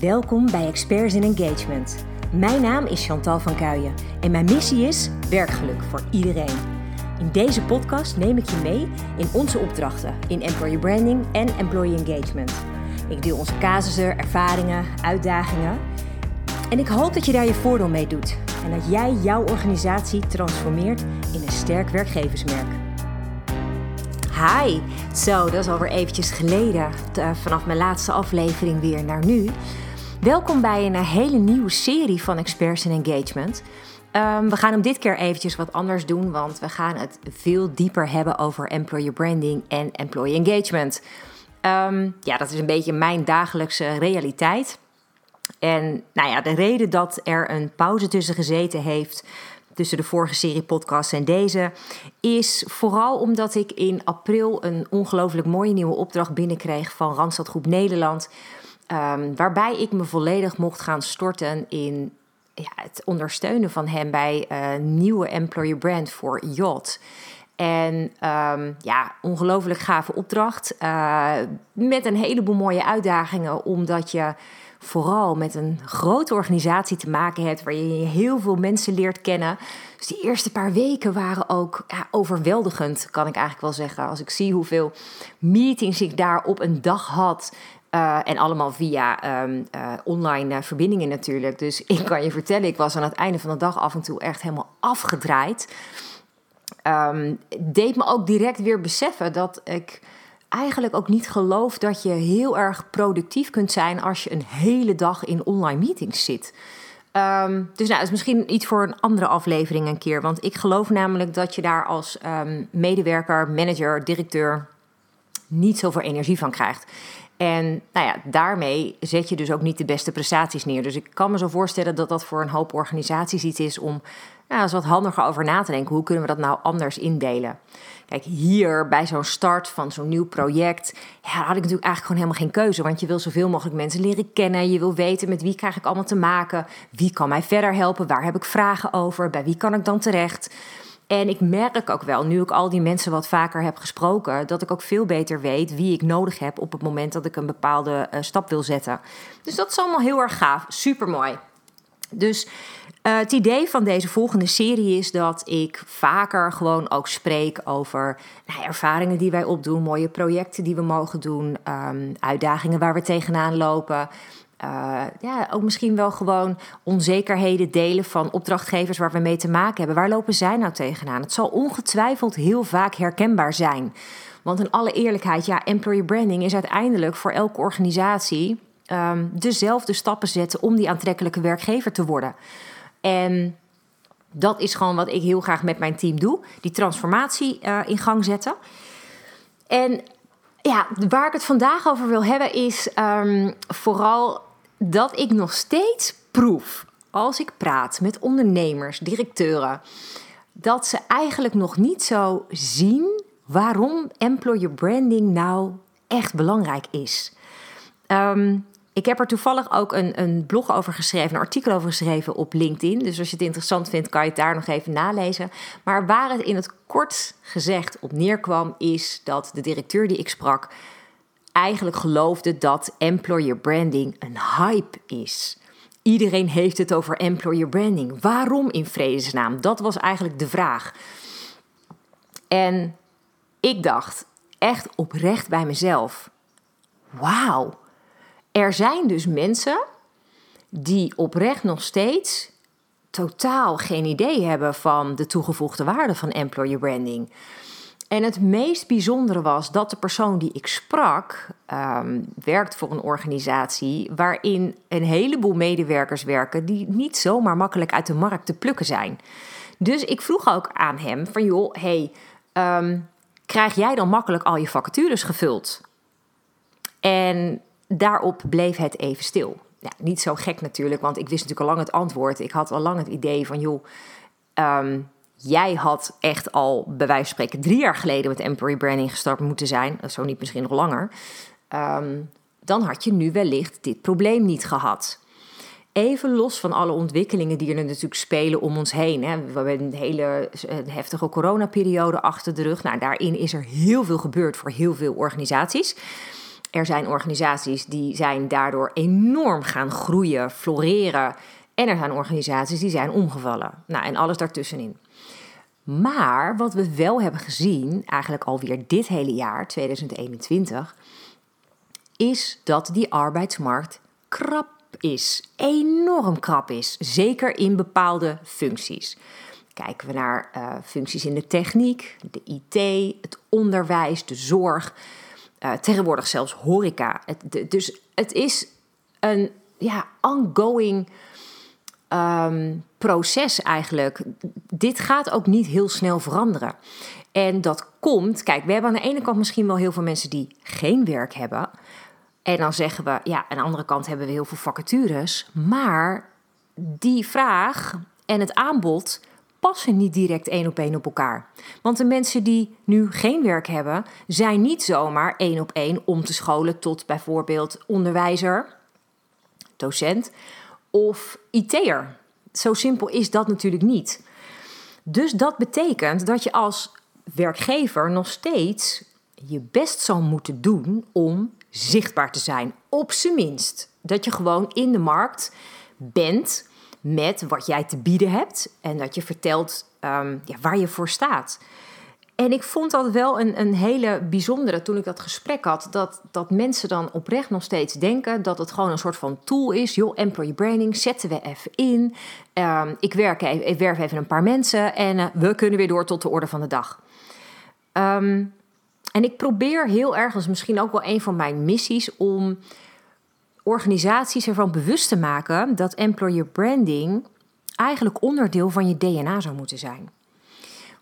Welkom bij Experts in Engagement. Mijn naam is Chantal van Kuijen en mijn missie is werkgeluk voor iedereen. In deze podcast neem ik je mee in onze opdrachten in employer branding en employee engagement. Ik deel onze casussen, ervaringen, uitdagingen. En ik hoop dat je daar je voordeel mee doet en dat jij jouw organisatie transformeert in een sterk werkgeversmerk. Hi, zo, dat is alweer eventjes geleden, uh, vanaf mijn laatste aflevering weer naar nu. Welkom bij een hele nieuwe serie van Experts in Engagement. Um, we gaan hem dit keer eventjes wat anders doen, want we gaan het veel dieper hebben over employer branding en employee engagement. Um, ja, dat is een beetje mijn dagelijkse realiteit. En nou ja, de reden dat er een pauze tussen gezeten heeft, tussen de vorige serie podcasts en deze, is vooral omdat ik in april een ongelooflijk mooie nieuwe opdracht binnenkreeg van Randstad Groep Nederland. Um, waarbij ik me volledig mocht gaan storten in ja, het ondersteunen van hem bij een nieuwe employer brand voor Yacht. En um, ja, ongelooflijk gave opdracht. Uh, met een heleboel mooie uitdagingen, omdat je vooral met een grote organisatie te maken hebt, waar je heel veel mensen leert kennen. Dus die eerste paar weken waren ook ja, overweldigend, kan ik eigenlijk wel zeggen. Als ik zie hoeveel meetings ik daar op een dag had. Uh, en allemaal via um, uh, online uh, verbindingen natuurlijk. Dus ik kan je vertellen, ik was aan het einde van de dag af en toe echt helemaal afgedraaid. Um, deed me ook direct weer beseffen dat ik eigenlijk ook niet geloof dat je heel erg productief kunt zijn als je een hele dag in online meetings zit. Um, dus nou, is misschien iets voor een andere aflevering een keer. Want ik geloof namelijk dat je daar als medewerker, manager, directeur niet zoveel energie van krijgt. En nou ja, daarmee zet je dus ook niet de beste prestaties neer. Dus ik kan me zo voorstellen dat dat voor een hoop organisaties iets is om nou, eens wat handiger over na te denken. Hoe kunnen we dat nou anders indelen? Kijk, hier bij zo'n start van zo'n nieuw project, ja, had ik natuurlijk eigenlijk gewoon helemaal geen keuze. Want je wil zoveel mogelijk mensen leren kennen. Je wil weten met wie krijg ik allemaal te maken. Wie kan mij verder helpen? Waar heb ik vragen over? Bij wie kan ik dan terecht? En ik merk ook wel, nu ik al die mensen wat vaker heb gesproken, dat ik ook veel beter weet wie ik nodig heb op het moment dat ik een bepaalde uh, stap wil zetten. Dus dat is allemaal heel erg gaaf. Super mooi. Dus uh, het idee van deze volgende serie is dat ik vaker gewoon ook spreek over nou, ervaringen die wij opdoen, mooie projecten die we mogen doen, um, uitdagingen waar we tegenaan lopen. Uh, ja, ook misschien wel gewoon onzekerheden delen van opdrachtgevers waar we mee te maken hebben. Waar lopen zij nou tegenaan? Het zal ongetwijfeld heel vaak herkenbaar zijn. Want in alle eerlijkheid, ja, employer branding is uiteindelijk voor elke organisatie um, dezelfde stappen zetten om die aantrekkelijke werkgever te worden. En dat is gewoon wat ik heel graag met mijn team doe: die transformatie uh, in gang zetten. En ja, waar ik het vandaag over wil hebben is um, vooral dat ik nog steeds proef als ik praat met ondernemers, directeuren, dat ze eigenlijk nog niet zo zien waarom employer branding nou echt belangrijk is. Um, ik heb er toevallig ook een, een blog over geschreven, een artikel over geschreven op LinkedIn. Dus als je het interessant vindt, kan je het daar nog even nalezen. Maar waar het in het kort gezegd op neerkwam, is dat de directeur die ik sprak eigenlijk geloofde dat employer branding een hype is. Iedereen heeft het over employer branding. Waarom in vredesnaam? Dat was eigenlijk de vraag. En ik dacht echt oprecht bij mezelf: wauw er zijn dus mensen die oprecht nog steeds totaal geen idee hebben van de toegevoegde waarde van employer branding. En het meest bijzondere was dat de persoon die ik sprak um, werkt voor een organisatie waarin een heleboel medewerkers werken die niet zomaar makkelijk uit de markt te plukken zijn. Dus ik vroeg ook aan hem van joh, hey, um, krijg jij dan makkelijk al je vacatures gevuld? En daarop bleef het even stil. Ja, niet zo gek natuurlijk, want ik wist natuurlijk al lang het antwoord. Ik had al lang het idee van, joh, um, jij had echt al bij wijze van spreken drie jaar geleden met employee branding gestart moeten zijn. Zo niet misschien nog langer. Um, dan had je nu wellicht dit probleem niet gehad. Even los van alle ontwikkelingen die er natuurlijk spelen om ons heen. Hè. We hebben een hele heftige coronaperiode achter de rug. Nou, daarin is er heel veel gebeurd voor heel veel organisaties. Er zijn organisaties die zijn daardoor enorm gaan groeien, floreren. En er zijn organisaties die zijn omgevallen. Nou, en alles daartussenin. Maar wat we wel hebben gezien, eigenlijk alweer dit hele jaar, 2021, is dat die arbeidsmarkt krap is. Enorm krap is. Zeker in bepaalde functies. Kijken we naar uh, functies in de techniek, de IT, het onderwijs, de zorg, uh, tegenwoordig zelfs horeca. Dus het is een ja, ongoing um, proces eigenlijk. Dit gaat ook niet heel snel veranderen. En dat komt, kijk, we hebben aan de ene kant misschien wel heel veel mensen die geen werk hebben. En dan zeggen we, ja, aan de andere kant hebben we heel veel vacatures. Maar die vraag en het aanbod passen niet direct één op één op elkaar. Want de mensen die nu geen werk hebben, zijn niet zomaar één op één om te scholen tot bijvoorbeeld onderwijzer, docent of IT'er. Zo simpel is dat natuurlijk niet. Dus dat betekent dat je als werkgever nog steeds je best zal moeten doen om zichtbaar te zijn. Op zijn minst. Dat je gewoon in de markt bent met wat jij te bieden hebt en dat je vertelt um, ja, waar je voor staat. En ik vond dat wel een, een hele bijzondere toen ik dat gesprek had. Dat, dat mensen dan oprecht nog steeds denken dat het gewoon een soort van tool is. Joh, employee branding zetten we even in. Um, ik, werk even, werf even een paar mensen en uh, we kunnen weer door tot de orde van de dag. Um, en ik probeer heel erg, misschien ook wel een van mijn missies, om organisaties ervan bewust te maken dat employer branding eigenlijk onderdeel van je DNA zou moeten zijn.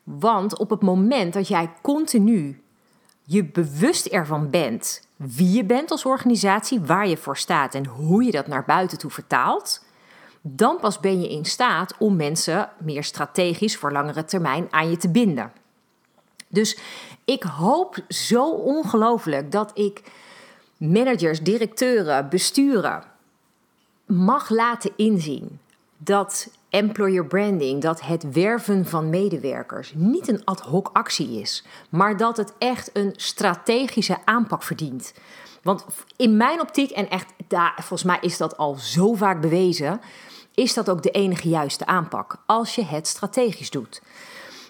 Want op het moment dat jij continu je bewust ervan bent wie je bent als organisatie, waar je voor staat en hoe je dat naar buiten toe vertaalt, dan pas ben je in staat om mensen meer strategisch voor langere termijn aan je te binden. Dus ik hoop zo ongelooflijk dat ik managers, directeuren, besturen mag laten inzien dat employer branding, dat het werven van medewerkers niet een ad hoc actie is, maar dat het echt een strategische aanpak verdient. Want in mijn optiek, en echt, daar, volgens mij is dat al zo vaak bewezen, is dat ook de enige juiste aanpak als je het strategisch doet.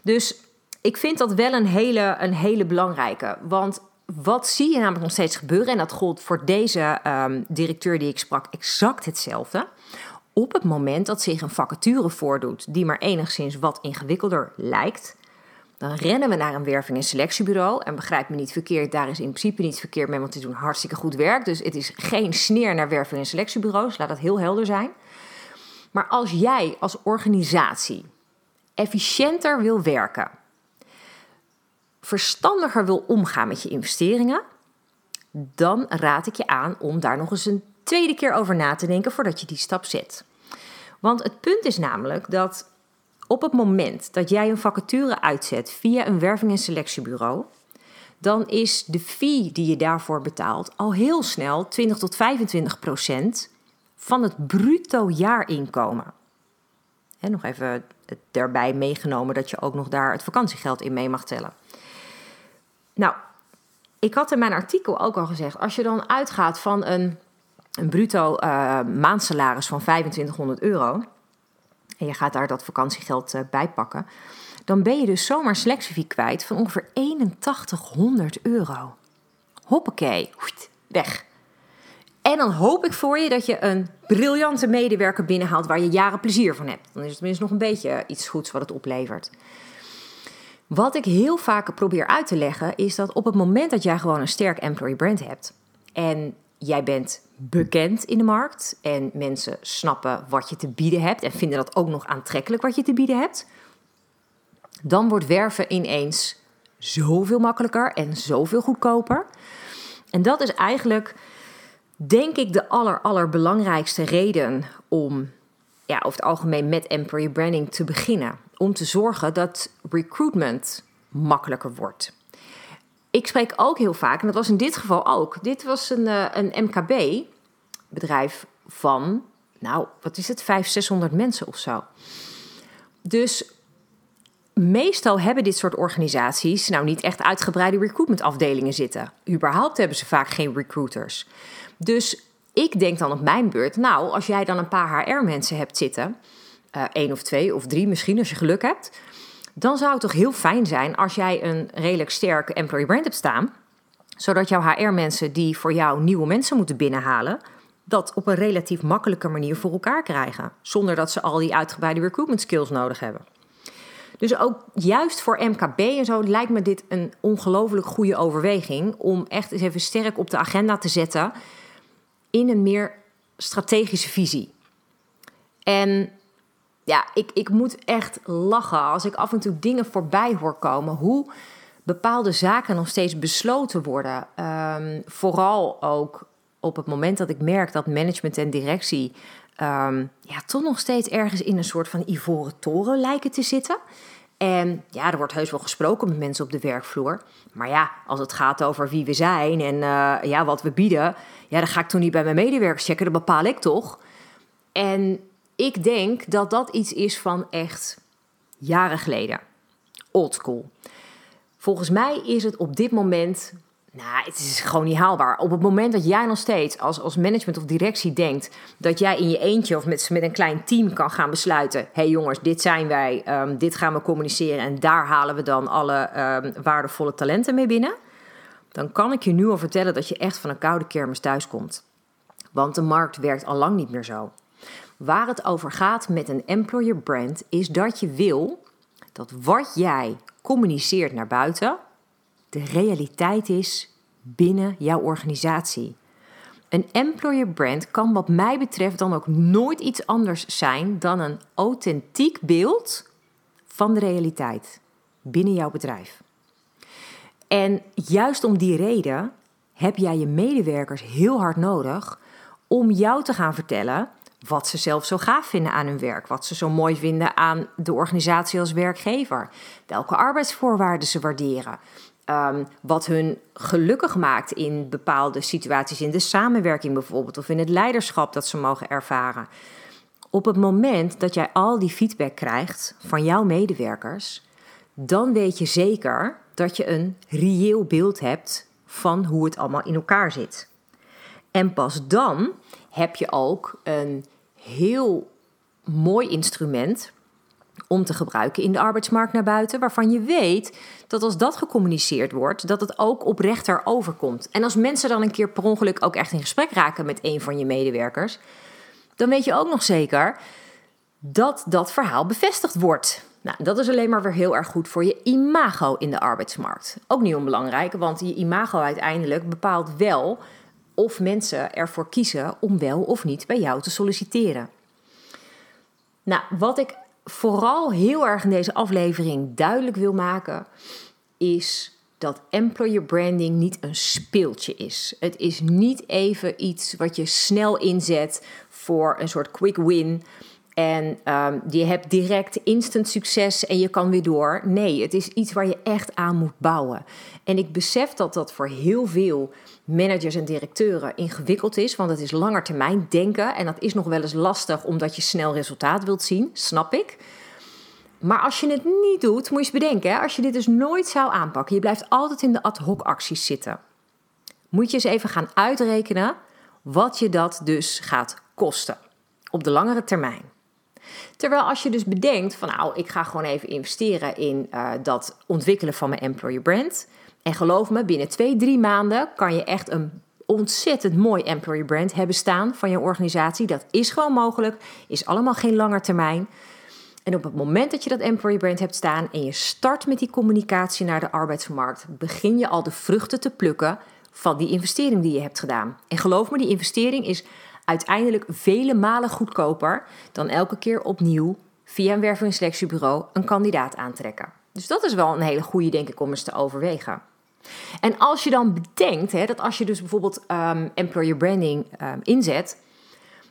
Dus ik vind dat wel een hele, een hele belangrijke. Want wat zie je namelijk nog steeds gebeuren? En dat gold voor deze um, directeur die ik sprak exact hetzelfde. Op het moment dat zich een vacature voordoet die maar enigszins wat ingewikkelder lijkt, dan rennen we naar een werving- en selectiebureau. En begrijp me niet verkeerd, daar is in principe niets verkeerd mee, want die doen hartstikke goed werk. Dus het is geen sneer naar werving- en selectiebureaus, laat dat heel helder zijn. Maar als jij als organisatie efficiënter wil werken, verstandiger wil omgaan met je investeringen, dan raad ik je aan om daar nog eens een tweede keer over na te denken voordat je die stap zet. Want het punt is namelijk dat op het moment dat jij een vacature uitzet via een werving- en selectiebureau, dan is de fee die je daarvoor betaalt al heel snel 20 tot 25 procent van het bruto jaarinkomen. En nog even daarbij meegenomen dat je ook nog daar het vakantiegeld in mee mag tellen. Nou, ik had in mijn artikel ook al gezegd, als je dan uitgaat van een, een bruto uh, maandsalaris van 2500 euro en je gaat daar dat vakantiegeld uh, bij pakken, dan ben je dus zomaar selectiefie kwijt van ongeveer 8100 euro. Hoppakee, weg. En dan hoop ik voor je dat je een briljante medewerker binnenhaalt waar je jaren plezier van hebt. Dan is het tenminste nog een beetje iets goeds wat het oplevert. Wat ik heel vaak probeer uit te leggen is dat op het moment dat jij gewoon een sterk employee brand hebt en jij bent bekend in de markt en mensen snappen wat je te bieden hebt en vinden dat ook nog aantrekkelijk wat je te bieden hebt, dan wordt werven ineens zoveel makkelijker en zoveel goedkoper. En dat is eigenlijk, denk ik, de aller, allerbelangrijkste reden om ja, over het algemeen met employee branding te beginnen om te zorgen dat recruitment makkelijker wordt. Ik spreek ook heel vaak, en dat was in dit geval ook. Dit was een, eh, een MKB-bedrijf van, nou, wat is het, 500, 600 mensen of zo. Dus meestal hebben dit soort organisaties nou niet echt uitgebreide recruitmentafdelingen zitten. Überhaupt hebben ze vaak geen recruiters. Dus ik denk dan op mijn beurt, nou, als jij dan een paar HR-mensen hebt zitten, uh, één of twee of drie misschien als je geluk hebt, dan zou het toch heel fijn zijn als jij een redelijk sterke employee brand hebt staan, zodat jouw HR-mensen die voor jou nieuwe mensen moeten binnenhalen, dat op een relatief makkelijke manier voor elkaar krijgen, zonder dat ze al die uitgebreide recruitment skills nodig hebben. Dus ook juist voor MKB en zo lijkt me dit een ongelooflijk goede overweging om echt eens even sterk op de agenda te zetten in een meer strategische visie. En ja, ik, ik moet echt lachen als ik af en toe dingen voorbij hoor komen. Hoe bepaalde zaken nog steeds besloten worden. Ehm, vooral ook op het moment dat ik merk dat management en directie um, ja, toch nog steeds ergens in een soort van ivoren toren lijken te zitten. En ja, er wordt heus wel gesproken met mensen op de werkvloer. Maar ja, als het gaat over wie we zijn en uh, ja, wat we bieden, ja, dan ga ik toch niet bij mijn medewerkers checken. Dat bepaal ik toch. En ik denk dat dat iets is van echt jaren geleden. Old school. Volgens mij is het op dit moment nou, het is gewoon niet haalbaar. Op het moment dat jij nog steeds als, als management of directie denkt dat jij in je eentje of met, een klein team kan gaan besluiten: hé hey jongens, dit zijn wij, um, dit gaan we communiceren en daar halen we dan alle um, waardevolle talenten mee binnen. Dan kan ik je nu al vertellen dat je echt van een koude kermis thuiskomt. Want de markt werkt al lang niet meer zo. Waar het over gaat met een employer brand is dat je wil dat wat jij communiceert naar buiten de realiteit is binnen jouw organisatie. Een employer brand kan wat mij betreft dan ook nooit iets anders zijn dan een authentiek beeld van de realiteit binnen jouw bedrijf. En juist om die reden heb jij je medewerkers heel hard nodig om jou te gaan vertellen wat ze zelf zo gaaf vinden aan hun werk, wat ze zo mooi vinden aan de organisatie als werkgever, welke arbeidsvoorwaarden ze waarderen, Um, wat hun gelukkig maakt in bepaalde situaties, in de samenwerking bijvoorbeeld, of in het leiderschap dat ze mogen ervaren. Op het moment dat jij al die feedback krijgt van jouw medewerkers, dan weet je zeker dat je een reëel beeld hebt van hoe het allemaal in elkaar zit. En pas dan heb je ook een heel mooi instrument om te gebruiken in de arbeidsmarkt naar buiten, waarvan je weet dat als dat gecommuniceerd wordt, dat het ook oprechter overkomt. En als mensen dan een keer per ongeluk ook echt in gesprek raken met een van je medewerkers, dan weet je ook nog zeker dat dat verhaal bevestigd wordt. Nou, dat is alleen maar weer heel erg goed voor je imago in de arbeidsmarkt. Ook niet onbelangrijk, want je imago uiteindelijk bepaalt wel of mensen ervoor kiezen om wel of niet bij jou te solliciteren. Nou, wat ik vooral heel erg in deze aflevering duidelijk wil maken, is dat employer branding niet een speeltje is. Het is niet even iets wat je snel inzet voor een soort quick win. En um, je hebt direct instant succes en je kan weer door. Nee, het is iets waar je echt aan moet bouwen. En ik besef dat dat voor heel veel managers en directeuren ingewikkeld is, want het is langetermijn denken en dat is nog wel eens lastig omdat je snel resultaat wilt zien, snap ik. Maar als je het niet doet, moet je eens bedenken, hè, als je dit dus nooit zou aanpakken, je blijft altijd in de ad hoc acties zitten. Moet je eens even gaan uitrekenen wat je dat dus gaat kosten op de langere termijn. Terwijl als je dus bedenkt van nou, ik ga gewoon even investeren in uh, dat ontwikkelen van mijn employer brand. En geloof me, binnen twee, drie maanden kan je echt een ontzettend mooi employer brand hebben staan van je organisatie. Dat is gewoon mogelijk, is allemaal geen langer termijn. En op het moment dat je dat employer brand hebt staan en je start met die communicatie naar de arbeidsmarkt, begin je al de vruchten te plukken van die investering die je hebt gedaan. En geloof me, die investering is uiteindelijk vele malen goedkoper dan elke keer opnieuw via een werving- en selectiebureau een kandidaat aantrekken. Dus dat is wel een hele goede, denk ik, om eens te overwegen. En als je dan bedenkt hè, dat als je dus bijvoorbeeld um, employer branding um, inzet,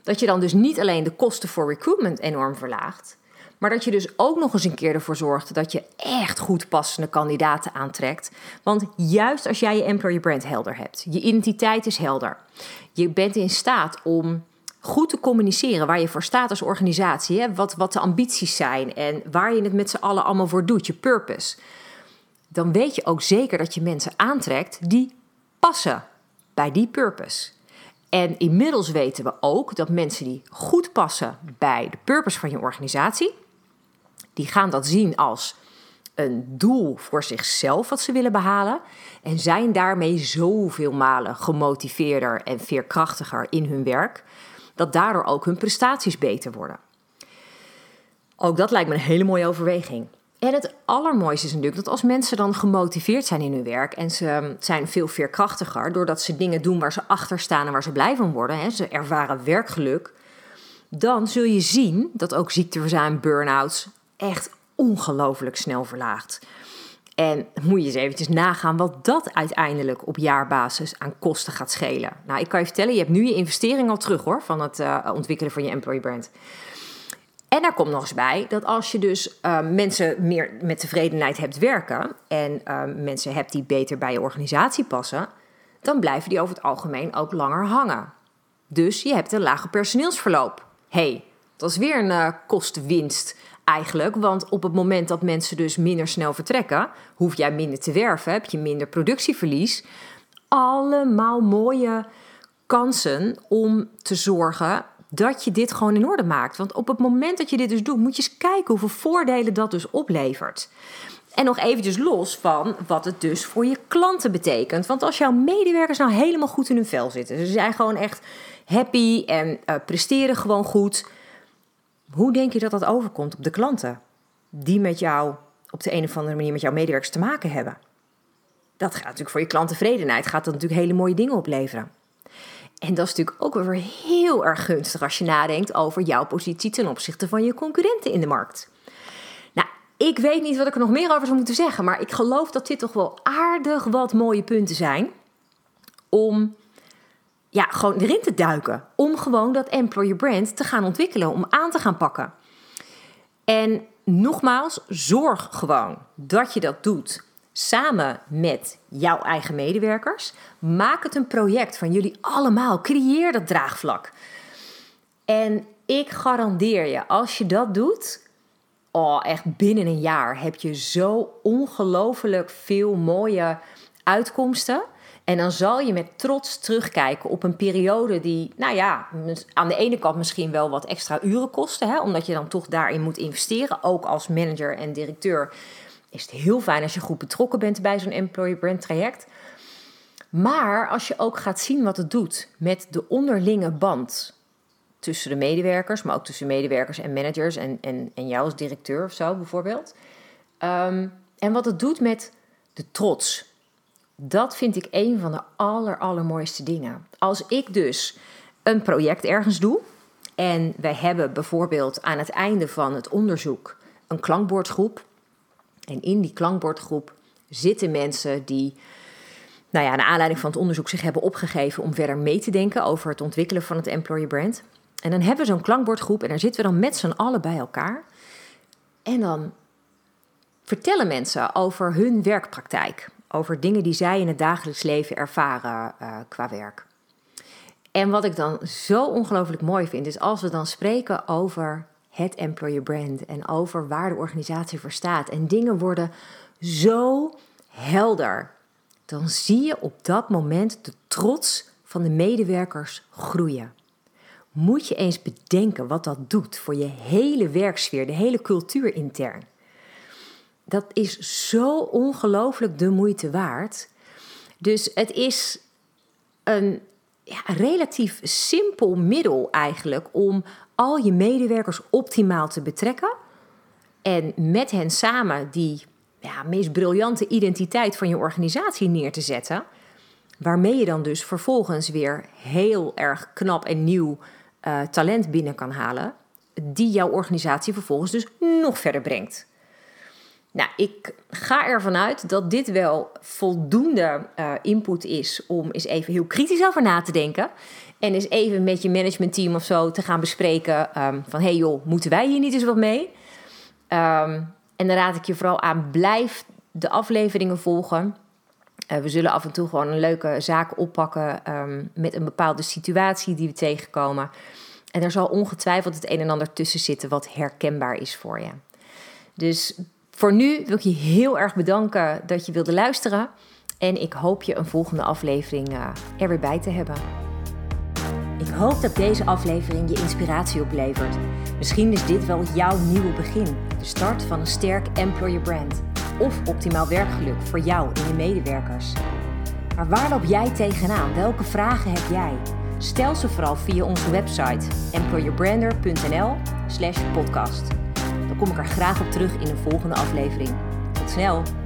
dat je dan dus niet alleen de kosten voor recruitment enorm verlaagt, maar dat je dus ook nog eens een keer ervoor zorgt dat je echt goed passende kandidaten aantrekt. Want juist als jij je employer brand helder hebt, je identiteit is helder, je bent in staat om goed te communiceren waar je voor staat als organisatie, hè, wat, wat de ambities zijn en waar je het met z'n allen allemaal voor doet, je purpose, dan weet je ook zeker dat je mensen aantrekt die passen bij die purpose. En inmiddels weten we ook dat mensen die goed passen bij de purpose van je organisatie, die gaan dat zien als een doel voor zichzelf wat ze willen behalen en zijn daarmee zoveel malen gemotiveerder en veerkrachtiger in hun werk, dat daardoor ook hun prestaties beter worden. Ook dat lijkt me een hele mooie overweging. En het allermooiste is natuurlijk dat als mensen dan gemotiveerd zijn in hun werk en ze zijn veel veerkrachtiger doordat ze dingen doen waar ze achter staan en waar ze blij van worden, hè, ze ervaren werkgeluk, dan zul je zien dat ook ziekteverzuim, burn-outs echt ongelooflijk snel verlaagt. En moet je eens eventjes nagaan wat dat uiteindelijk op jaarbasis aan kosten gaat schelen. Nou, ik kan je vertellen, je hebt nu je investering al terug hoor, van het uh, ontwikkelen van je employee brand. En daar komt nog eens bij dat als je dus uh, mensen meer met tevredenheid hebt werken en uh, mensen hebt die beter bij je organisatie passen, dan blijven die over het algemeen ook langer hangen. Dus je hebt een lager personeelsverloop. hey, dat is weer een uh, kostenwinst eigenlijk. Want op het moment dat mensen dus minder snel vertrekken, hoef jij minder te werven, heb je minder productieverlies. Allemaal mooie kansen om te zorgen dat je dit gewoon in orde maakt. Want op het moment dat je dit dus doet, moet je eens kijken hoeveel voordelen dat dus oplevert. En nog eventjes los van wat het dus voor je klanten betekent. Want als jouw medewerkers nou helemaal goed in hun vel zitten, ze zijn gewoon echt happy en uh, presteren gewoon goed hoe denk je dat dat overkomt op de klanten die met jou op de een of andere manier met jouw medewerkers te maken hebben? Dat gaat natuurlijk voor je klanttevredenheid, gaat dat natuurlijk hele mooie dingen opleveren. En dat is natuurlijk ook weer heel erg gunstig als je nadenkt over jouw positie ten opzichte van je concurrenten in de markt. Nou, ik weet niet wat ik er nog meer over zou moeten zeggen, maar ik geloof dat dit toch wel aardig wat mooie punten zijn om ja, gewoon erin te duiken. Om gewoon dat employer brand te gaan ontwikkelen, om aan te gaan pakken. En nogmaals, zorg gewoon dat je dat doet samen met jouw eigen medewerkers. Maak het een project van jullie allemaal. Creëer dat draagvlak. En ik garandeer je, als je dat doet, oh, echt binnen een jaar heb je zo ongelooflijk veel mooie uitkomsten. En dan zal je met trots terugkijken op een periode die, nou ja, aan de ene kant misschien wel wat extra uren kostte, hè, omdat je dan toch daarin moet investeren. Ook als manager en directeur is het heel fijn als je goed betrokken bent bij zo'n employee brand traject. Maar als je ook gaat zien wat het doet met de onderlinge band tussen de medewerkers, maar ook tussen medewerkers en managers en, en, en jou als directeur of zo bijvoorbeeld. Ehm, en wat het doet met de trots dat vind ik een van de aller, allermooiste dingen. Als ik dus een project ergens doe en wij hebben bijvoorbeeld aan het einde van het onderzoek een klankbordgroep. En in die klankbordgroep zitten mensen die, nou ja, naar aanleiding van het onderzoek zich hebben opgegeven om verder mee te denken over het ontwikkelen van het employer brand. En dan hebben we zo'n klankbordgroep en daar zitten we dan met z'n allen bij elkaar. En dan vertellen mensen over hun werkpraktijk over dingen die zij in het dagelijks leven ervaren uh, qua werk. En wat ik dan zo ongelooflijk mooi vind, is als we dan spreken over het employer brand en over waar de organisatie voor staat en dingen worden zo helder, dan zie je op dat moment de trots van de medewerkers groeien. Moet je eens bedenken wat dat doet voor je hele werksfeer, de hele cultuur intern dat is zo ongelooflijk de moeite waard. Dus het is een ja, relatief simpel middel eigenlijk om al je medewerkers optimaal te betrekken. En met hen samen die ja, meest briljante identiteit van je organisatie neer te zetten. Waarmee je dan dus vervolgens weer heel erg knap en nieuw uh, talent binnen kan halen. Die jouw organisatie vervolgens dus nog verder brengt. Nou, ik ga ervan uit dat dit wel voldoende uh, input is om eens even heel kritisch over na te denken. En eens even met je managementteam of zo te gaan bespreken um, van... hey joh, moeten wij hier niet eens wat mee? Um, en dan raad ik je vooral aan, blijf de afleveringen volgen. Uh, we zullen af en toe gewoon een leuke zaak oppakken um, met een bepaalde situatie die we tegenkomen. En er zal ongetwijfeld het een en ander tussen zitten wat herkenbaar is voor je. Dus voor nu wil ik je heel erg bedanken dat je wilde luisteren. En ik hoop je een volgende aflevering uh, er weer bij te hebben. Ik hoop dat deze aflevering je inspiratie oplevert. Misschien is dit wel jouw nieuwe begin. De start van een sterk employer brand. Of optimaal werkgeluk voor jou en je medewerkers. Maar waar loop jij tegenaan? Welke vragen heb jij? Stel ze vooral via onze website employerbrander.nl slash podcast. Dan kom ik er graag op terug in een volgende aflevering. Tot snel!